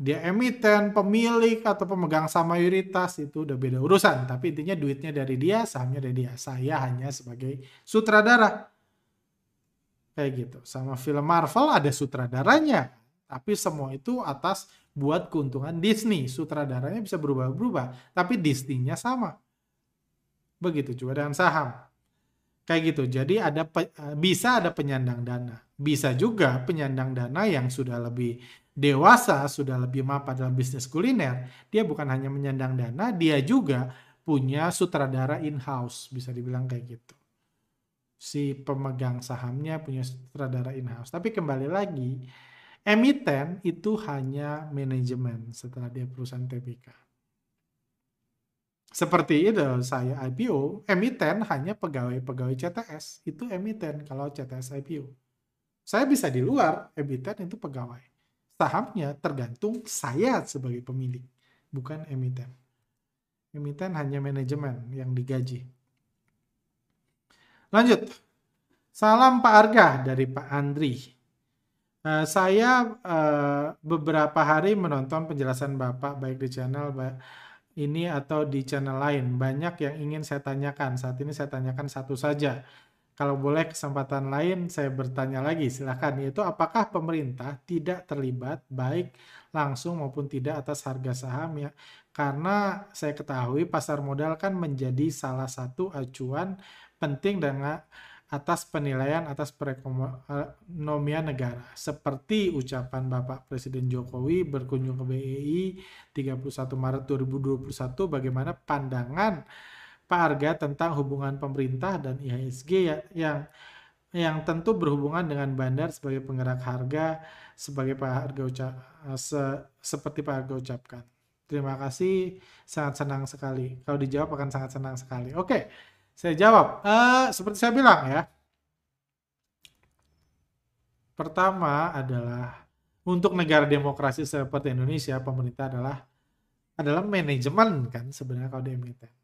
Dia emiten, pemilik, atau pemegang saham mayoritas, itu udah beda urusan. Tapi intinya duitnya dari dia, sahamnya dari dia. Saya hanya sebagai sutradara kayak gitu. Sama film Marvel ada sutradaranya, tapi semua itu atas buat keuntungan Disney. Sutradaranya bisa berubah-berubah, tapi Disney-nya sama. Begitu juga dengan saham. Kayak gitu. Jadi ada bisa ada penyandang dana. Bisa juga penyandang dana yang sudah lebih dewasa, sudah lebih mapan dalam bisnis kuliner. Dia bukan hanya menyandang dana, dia juga punya sutradara in-house, bisa dibilang kayak gitu. Si pemegang sahamnya punya sutradara in-house. Tapi kembali lagi, emiten itu hanya manajemen setelah dia perusahaan TBK. Seperti itu saya IPO, emiten hanya pegawai-pegawai CTS. Itu emiten kalau CTS IPO. Saya bisa di luar, emiten itu pegawai. Sahamnya tergantung saya sebagai pemilik, bukan emiten. Emiten hanya manajemen yang digaji. Lanjut. Salam Pak Arga dari Pak Andri. Uh, saya uh, beberapa hari menonton penjelasan Bapak baik di channel ini atau di channel lain. Banyak yang ingin saya tanyakan. Saat ini saya tanyakan satu saja. Kalau boleh kesempatan lain saya bertanya lagi silahkan yaitu apakah pemerintah tidak terlibat baik langsung maupun tidak atas harga saham ya karena saya ketahui pasar modal kan menjadi salah satu acuan penting dengan atas penilaian atas perekonomian negara. Seperti ucapan Bapak Presiden Jokowi berkunjung ke BEI 31 Maret 2021 bagaimana pandangan Pak Arga tentang hubungan pemerintah dan IHSG ya, yang yang tentu berhubungan dengan bandar sebagai penggerak harga sebagai Pak Harga ucap se, seperti Pak Harga ucapkan. Terima kasih, sangat senang sekali. Kalau dijawab akan sangat senang sekali. Oke. Saya jawab, uh, seperti saya bilang ya. Pertama adalah untuk negara demokrasi seperti Indonesia, pemerintah adalah adalah manajemen kan sebenarnya kalau di emiten.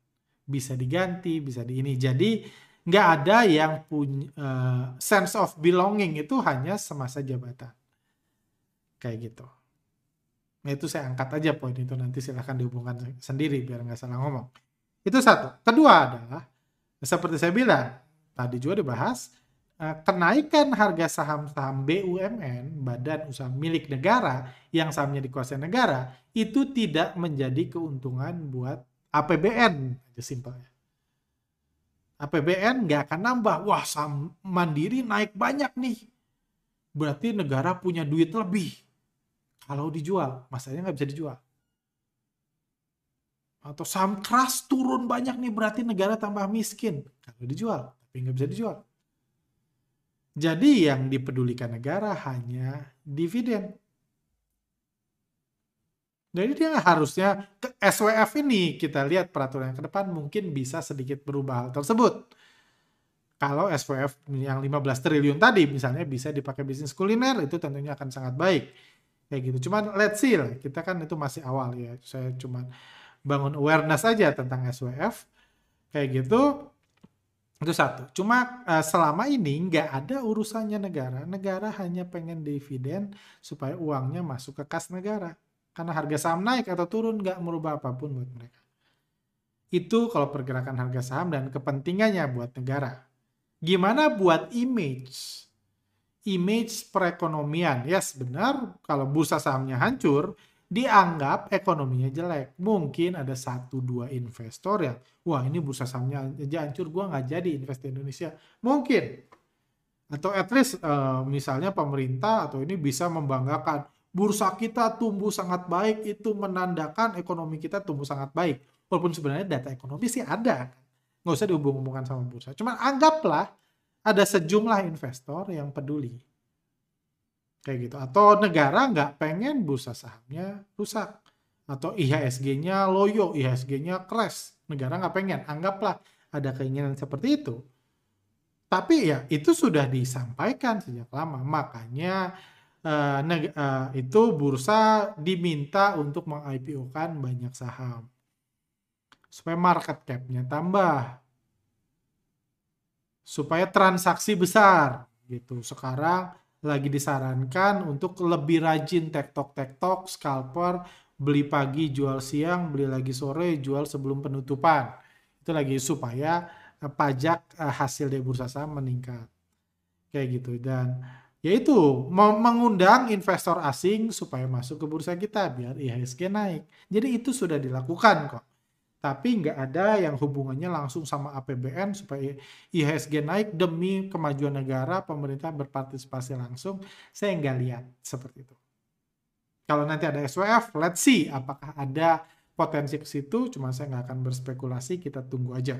Bisa diganti, bisa di ini. Jadi nggak ada yang punya uh, sense of belonging itu hanya semasa jabatan. Kayak gitu. Nah, itu saya angkat aja poin itu nanti silahkan dihubungkan sendiri biar nggak salah ngomong. Itu satu. Kedua adalah seperti saya bilang, tadi juga dibahas, eh, kenaikan harga saham-saham BUMN, badan usaha milik negara, yang sahamnya dikuasai negara, itu tidak menjadi keuntungan buat APBN, aja simpelnya. APBN nggak akan nambah, wah saham mandiri naik banyak nih. Berarti negara punya duit lebih. Kalau dijual, masalahnya nggak bisa dijual atau saham keras turun banyak nih berarti negara tambah miskin kalau dijual tapi nggak bisa dijual jadi yang dipedulikan negara hanya dividen jadi dia harusnya ke SWF ini kita lihat peraturan ke depan mungkin bisa sedikit berubah hal tersebut. Kalau SWF yang 15 triliun tadi misalnya bisa dipakai bisnis kuliner itu tentunya akan sangat baik. Kayak gitu. Cuman let's see lah. Kita kan itu masih awal ya. Saya cuman bangun awareness aja tentang SWF kayak gitu itu satu cuma uh, selama ini nggak ada urusannya negara negara hanya pengen dividen supaya uangnya masuk ke kas negara karena harga saham naik atau turun nggak merubah apa pun buat mereka itu kalau pergerakan harga saham dan kepentingannya buat negara gimana buat image image perekonomian yes benar kalau bursa sahamnya hancur dianggap ekonominya jelek. Mungkin ada satu dua investor yang, wah ini bursa sahamnya aja hancur, gue nggak jadi invest di Indonesia. Mungkin. Atau at least uh, misalnya pemerintah atau ini bisa membanggakan, bursa kita tumbuh sangat baik, itu menandakan ekonomi kita tumbuh sangat baik. Walaupun sebenarnya data ekonomi sih ada. Nggak usah dihubung-hubungkan sama bursa. Cuma anggaplah ada sejumlah investor yang peduli kayak gitu atau negara nggak pengen bursa sahamnya rusak atau IHSG-nya loyo IHSG-nya crash negara nggak pengen anggaplah ada keinginan seperti itu tapi ya itu sudah disampaikan sejak lama makanya uh, uh, itu bursa diminta untuk meng-IPO-kan banyak saham supaya market cap-nya tambah supaya transaksi besar gitu sekarang lagi disarankan untuk lebih rajin tektok-tektok, scalper, beli pagi, jual siang, beli lagi sore, jual sebelum penutupan. Itu lagi supaya uh, pajak hasil dari bursa saham meningkat. Kayak gitu. Dan yaitu mengundang investor asing supaya masuk ke bursa kita biar IHSG naik. Jadi itu sudah dilakukan kok. tapi nggak ada yang hubungannya langsung sama APBN supaya IHSG naik demi kemajuan negara, pemerintah berpartisipasi langsung. Saya nggak lihat seperti itu. Kalau nanti ada SWF, let's see apakah ada potensi ke situ. Cuma saya nggak akan berspekulasi, kita tunggu aja.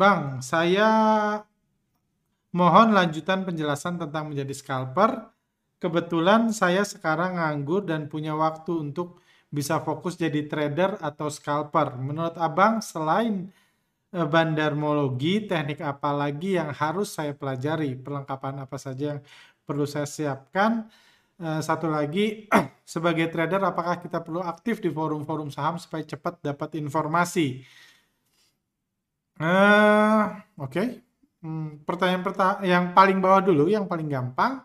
Bang, saya mohon lanjutan penjelasan tentang menjadi scalper. Kebetulan saya sekarang nganggur dan punya waktu untuk bisa fokus jadi trader atau scalper. Menurut Abang, selain eh, bandarmologi, teknik apa lagi yang harus saya pelajari? Perlengkapan apa saja yang perlu saya siapkan? Eh, satu lagi, sebagai trader, apakah kita perlu aktif di forum-forum saham supaya cepat dapat informasi? Uh, Oke, okay. Hmm, pertanyaan pertanyaan yang paling bawah dulu, yang paling gampang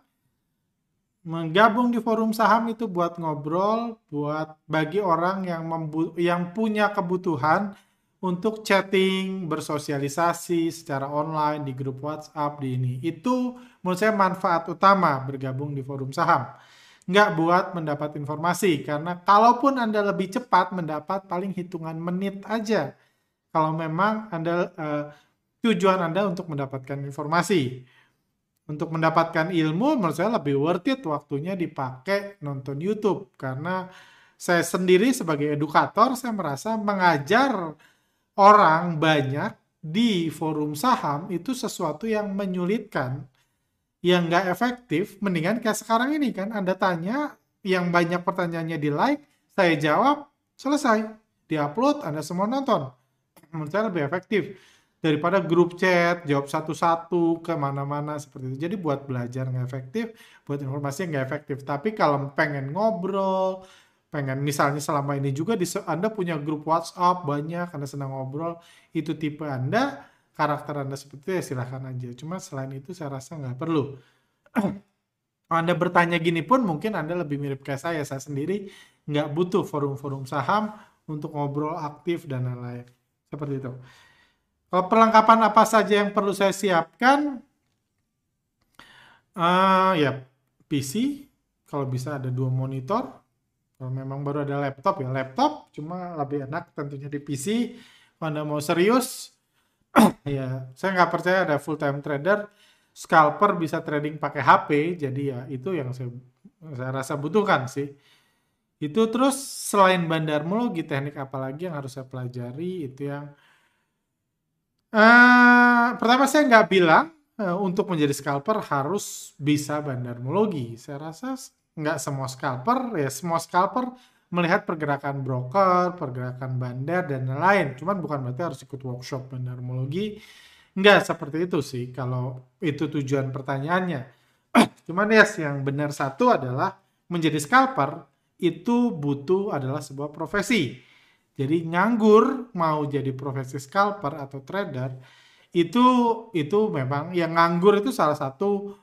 menggabung di forum saham itu buat ngobrol, buat bagi orang yang membu yang punya kebutuhan untuk chatting, bersosialisasi secara online di grup WhatsApp di ini. Itu menurut saya manfaat utama bergabung di forum saham. Nggak buat mendapat informasi, karena kalaupun Anda lebih cepat mendapat paling hitungan menit aja. Kalau memang Anda uh, tujuan Anda untuk mendapatkan informasi. Untuk mendapatkan ilmu menurut saya lebih worth it waktunya dipakai nonton YouTube. Karena saya sendiri sebagai edukator saya merasa mengajar orang banyak di forum saham itu sesuatu yang menyulitkan yang nggak efektif. Mendingan kayak sekarang ini kan Anda tanya yang banyak pertanyaannya di like saya jawab selesai. Diupload Anda semua nonton. Menurut saya lebih efektif daripada grup chat jawab satu-satu ke mana-mana seperti itu. Jadi buat belajar nggak efektif, buat informasi nggak efektif. Tapi kalau pengen ngobrol, pengen misalnya selama ini juga di, Anda punya grup WhatsApp banyak, Anda senang ngobrol, itu tipe Anda, karakter Anda seperti itu ya silahkan aja. Cuma selain itu saya rasa nggak perlu. anda bertanya gini pun mungkin Anda lebih mirip kayak saya. Saya sendiri nggak butuh forum-forum saham untuk ngobrol aktif dan lain-lain. Seperti itu. Kalau perlengkapan apa saja yang perlu saya siapkan? Uh, ya PC, kalau bisa ada dua monitor. Kalau memang baru ada laptop ya laptop, cuma lebih enak tentunya di PC. Kalau Anda mau serius, ya saya nggak percaya ada full time trader, scalper bisa trading pakai HP, jadi ya itu yang saya saya rasa butuhkan sih. Itu terus selain bandarmologi, teknik apa lagi yang harus saya pelajari itu yang Uh, pertama saya nggak bilang uh, untuk menjadi scalper harus bisa bandarmologi. Saya rasa nggak semua scalper ya semua scalper melihat pergerakan broker, pergerakan bandar dan lain-lain. Cuman bukan berarti harus ikut workshop bandarmologi. Nggak seperti itu sih kalau itu tujuan pertanyaannya. Cuman yes, yang benar satu adalah menjadi scalper itu butuh adalah sebuah profesi jadi nganggur mau jadi profesi scalper atau trader itu itu memang yang nganggur itu salah satu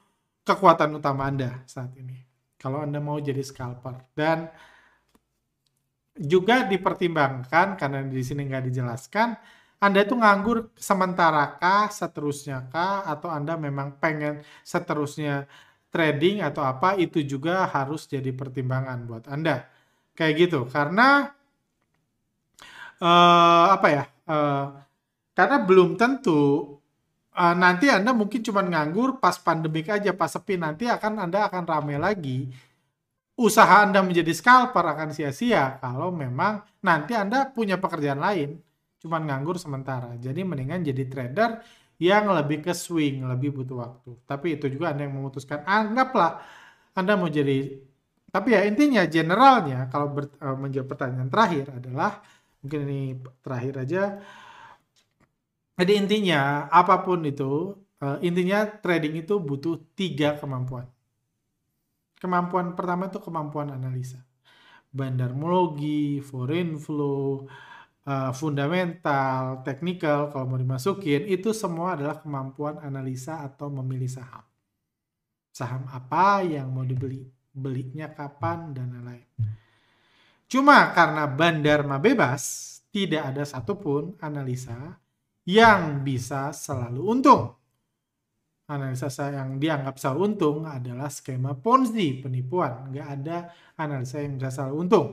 kekuatan utama Anda saat ini. Kalau Anda mau jadi scalper dan juga dipertimbangkan karena di sini nggak dijelaskan anda itu nganggur sementara kah, seterusnya kah, atau Anda memang pengen seterusnya trading atau apa, itu juga harus jadi pertimbangan buat Anda. Kayak gitu, karena uh, apa ya? Uh, karena belum tentu uh, nanti Anda mungkin cuma nganggur pas pandemik aja, pas sepi nanti akan Anda akan rame lagi. Usaha Anda menjadi scalper akan sia-sia kalau memang nanti Anda punya pekerjaan lain, cuma nganggur sementara. Jadi mendingan jadi trader yang lebih ke swing, lebih butuh waktu. Tapi itu juga Anda yang memutuskan. Anggaplah Anda mau jadi tapi ya intinya generalnya kalau ber, menjawab pertanyaan terakhir adalah mungkin ini terakhir aja. Jadi intinya apa pun itu uh, intinya trading itu butuh tiga kemampuan. Kemampuan pertama itu kemampuan analisa. Bandarmologi foreign flow uh, fundamental technical kalau mau dimasukin itu semua adalah kemampuan analisa atau memilih saham. Saham apa yang mau dibeli? Belinya kapan? Dan lain-lain Cuma karena bandar mah bebas, tidak ada satupun analisa yang bisa selalu untung. Analisa yang dianggap selalu untung adalah skema Ponzi, penipuan. Nggak ada analisa yang bisa selalu untung.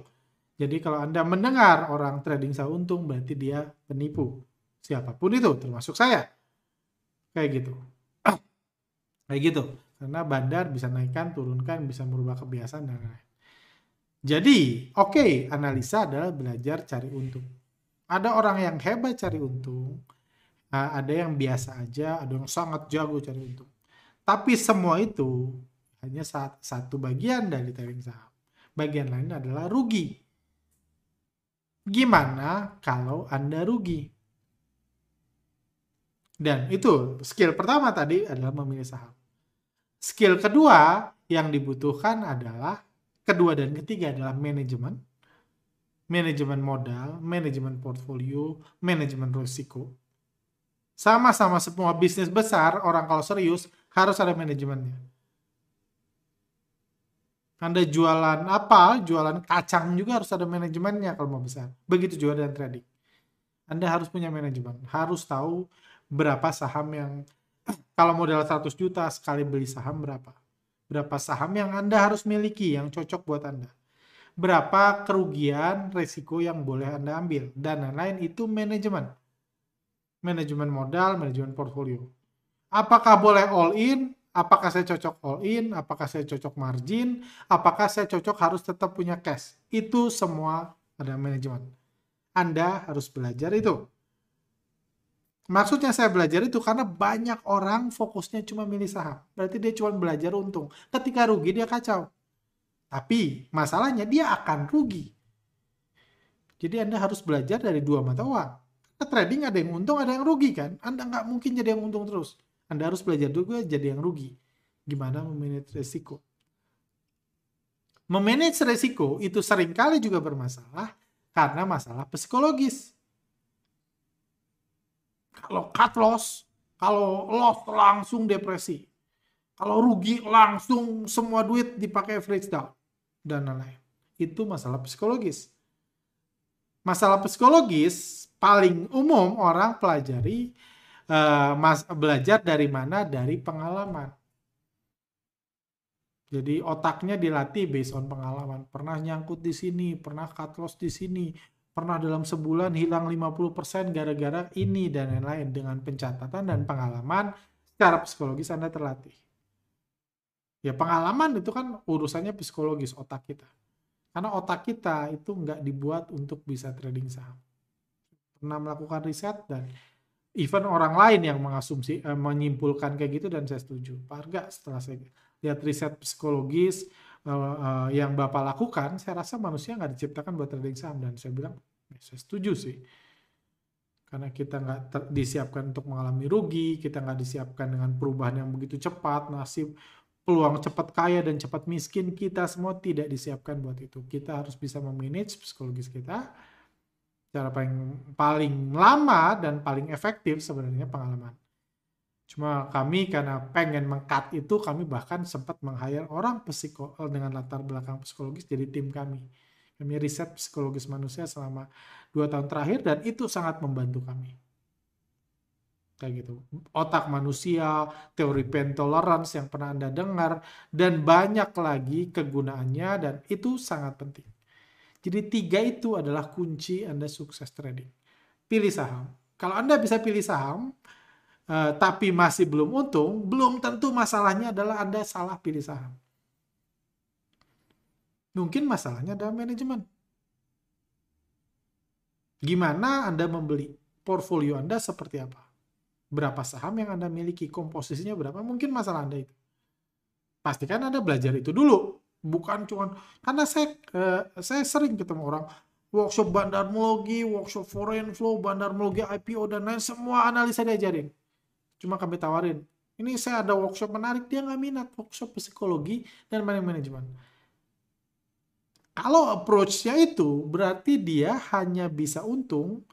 Jadi kalau Anda mendengar orang trading saham untung berarti dia penipu. Siapa pun itu termasuk saya. Kayak gitu. Kayak gitu. Karena bandar bisa naikkan, turunkan, bisa merubah kebiasaan dan lain-lain. Jadi, oke, okay, analisa adalah belajar cari untung. Ada orang yang hebat cari untung, ada yang biasa aja, ada yang sangat jago cari untung. Tapi semua itu hanya satu bagian dari trading saham. Bagian lain adalah rugi. Gimana kalau Anda rugi? Dan itu skill pertama tadi adalah memilih saham. Skill kedua yang dibutuhkan adalah kedua dan ketiga adalah manajemen. Manajemen modal, manajemen portfolio, manajemen risiko. Sama-sama semua bisnis besar, orang kalau serius harus ada manajemennya. Anda jualan apa, jualan kacang juga harus ada manajemennya kalau mau besar. Begitu juga dengan trading. Anda harus punya manajemen, harus tahu berapa saham yang kalau modal 100 juta sekali beli saham berapa. Berapa saham yang Anda harus miliki yang cocok buat Anda. Berapa kerugian, resiko yang boleh Anda ambil dan lain-lain itu manajemen. Manajemen modal, manajemen portfolio. Apakah boleh all in? Apakah saya cocok all in? Apakah saya cocok margin? Apakah saya cocok harus tetap punya cash? Itu semua ada manajemen. Anda harus belajar itu. Maksudnya saya belajar itu karena banyak orang fokusnya cuma milih saham. Berarti dia cuma belajar untung. Ketika rugi dia kacau. Tapi masalahnya dia akan rugi. Jadi Anda harus belajar dari dua mata uang. Karena trading ada yang untung, ada yang rugi kan. Anda nggak mungkin jadi yang untung terus. Anda harus belajar juga jadi yang rugi. Gimana memanage resiko. Memanage resiko itu sering kali juga bermasalah karena masalah psikologis. Kalau cut loss, kalau loss langsung depresi. Kalau rugi langsung semua duit dipakai average down dan lain-lain. Itu masalah psikologis. Masalah psikologis paling umum orang pelajari uh, mas belajar dari mana dari pengalaman jadi otaknya dilatih based on pengalaman pernah nyangkut di sini pernah cut loss di sini pernah dalam sebulan hilang 50% gara-gara ini dan lain-lain dengan pencatatan dan pengalaman secara psikologis Anda terlatih. Ya pengalaman itu kan urusannya psikologis otak kita. Karena otak kita itu nggak dibuat untuk bisa trading saham. Pernah melakukan riset dan even orang lain yang mengasumsi eh, menyimpulkan kayak gitu dan saya setuju. Pak Arga setelah saya lihat riset psikologis uh, yang Bapak lakukan saya rasa manusia nggak diciptakan buat trading saham. Dan saya bilang ya, saya setuju sih. Karena kita nggak disiapkan untuk mengalami rugi kita nggak disiapkan dengan perubahan yang begitu cepat nasib peluang cepat kaya dan cepat miskin kita semua tidak disiapkan buat itu. Kita harus bisa memanage psikologis kita. Cara paling paling lama dan paling efektif sebenarnya pengalaman. Cuma kami karena pengen mengkat itu kami bahkan sempat meng-hire orang psiko dengan latar belakang psikologis jadi tim kami. Kami riset psikologis manusia selama dua tahun terakhir dan itu sangat membantu kami. Kayak gitu. Otak manusia, teori pain tolerance yang pernah Anda dengar, dan banyak lagi kegunaannya dan itu sangat penting. Jadi tiga itu adalah kunci Anda sukses trading. Pilih saham. Kalau Anda bisa pilih saham, uh, tapi masih belum untung, belum tentu masalahnya adalah Anda salah pilih saham. Mungkin masalahnya adalah manajemen. Gimana Anda membeli? Portfolio Anda seperti apa? Berapa saham yang Anda miliki? Komposisinya berapa? Mungkin masalah Anda itu. Pastikan Anda belajar itu dulu bukan cuman karena saya uh, saya sering ketemu orang workshop bandarmologi, workshop foreign flow, bandarmologi IPO dan lain semua analisa diajarin. Cuma kami tawarin, ini saya ada workshop menarik dia nggak minat workshop psikologi dan manajemen. Kalau approach-nya itu berarti dia hanya bisa untung,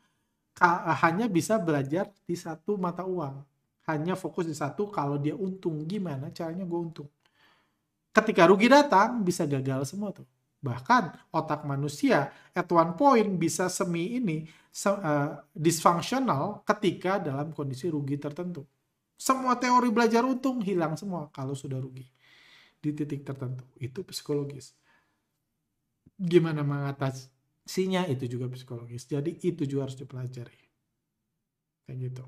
hanya bisa belajar di satu mata uang, hanya fokus di satu. Kalau dia untung, gimana caranya gue untung? ketika rugi datang bisa gagal semua tuh. Bahkan otak manusia at one point bisa semi ini uh, dysfunctional ketika dalam kondisi rugi tertentu. Semua teori belajar untung hilang semua kalau sudah rugi di titik tertentu. Itu psikologis. Gimana mengatasi sinya itu juga psikologis. Jadi itu juga harus dipelajari. Kayak gitu.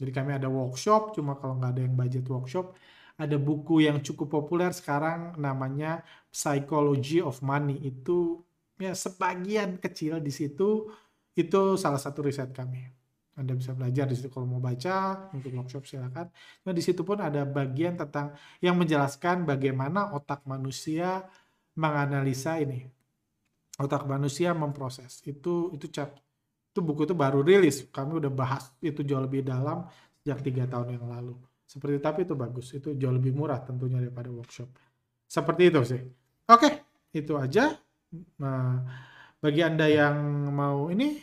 Jadi kami ada workshop, cuma kalau nggak ada yang budget workshop, ada buku yang cukup populer sekarang namanya Psychology of Money. Itu ya sebagian kecil di situ itu salah satu riset kami. Anda bisa belajar di situ kalau mau baca untuk workshop silakan. Nah di situ pun ada bagian tentang yang menjelaskan bagaimana otak manusia menganalisa ini. Otak manusia memproses. Itu itu cap itu buku itu baru rilis. Kami udah bahas itu jauh lebih dalam sejak tiga tahun yang lalu. Seperti tapi itu bagus. Itu jauh lebih murah tentunya daripada workshop. Seperti itu sih. Oke, itu aja. Nah, bagi Anda yang mau ini,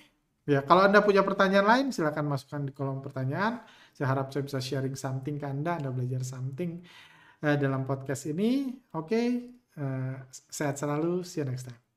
ya kalau Anda punya pertanyaan lain, silahkan masukkan di kolom pertanyaan. Saya harap saya bisa sharing something ke Anda, Anda belajar something uh, dalam podcast ini. Oke, okay, uh, sehat selalu, see you next time.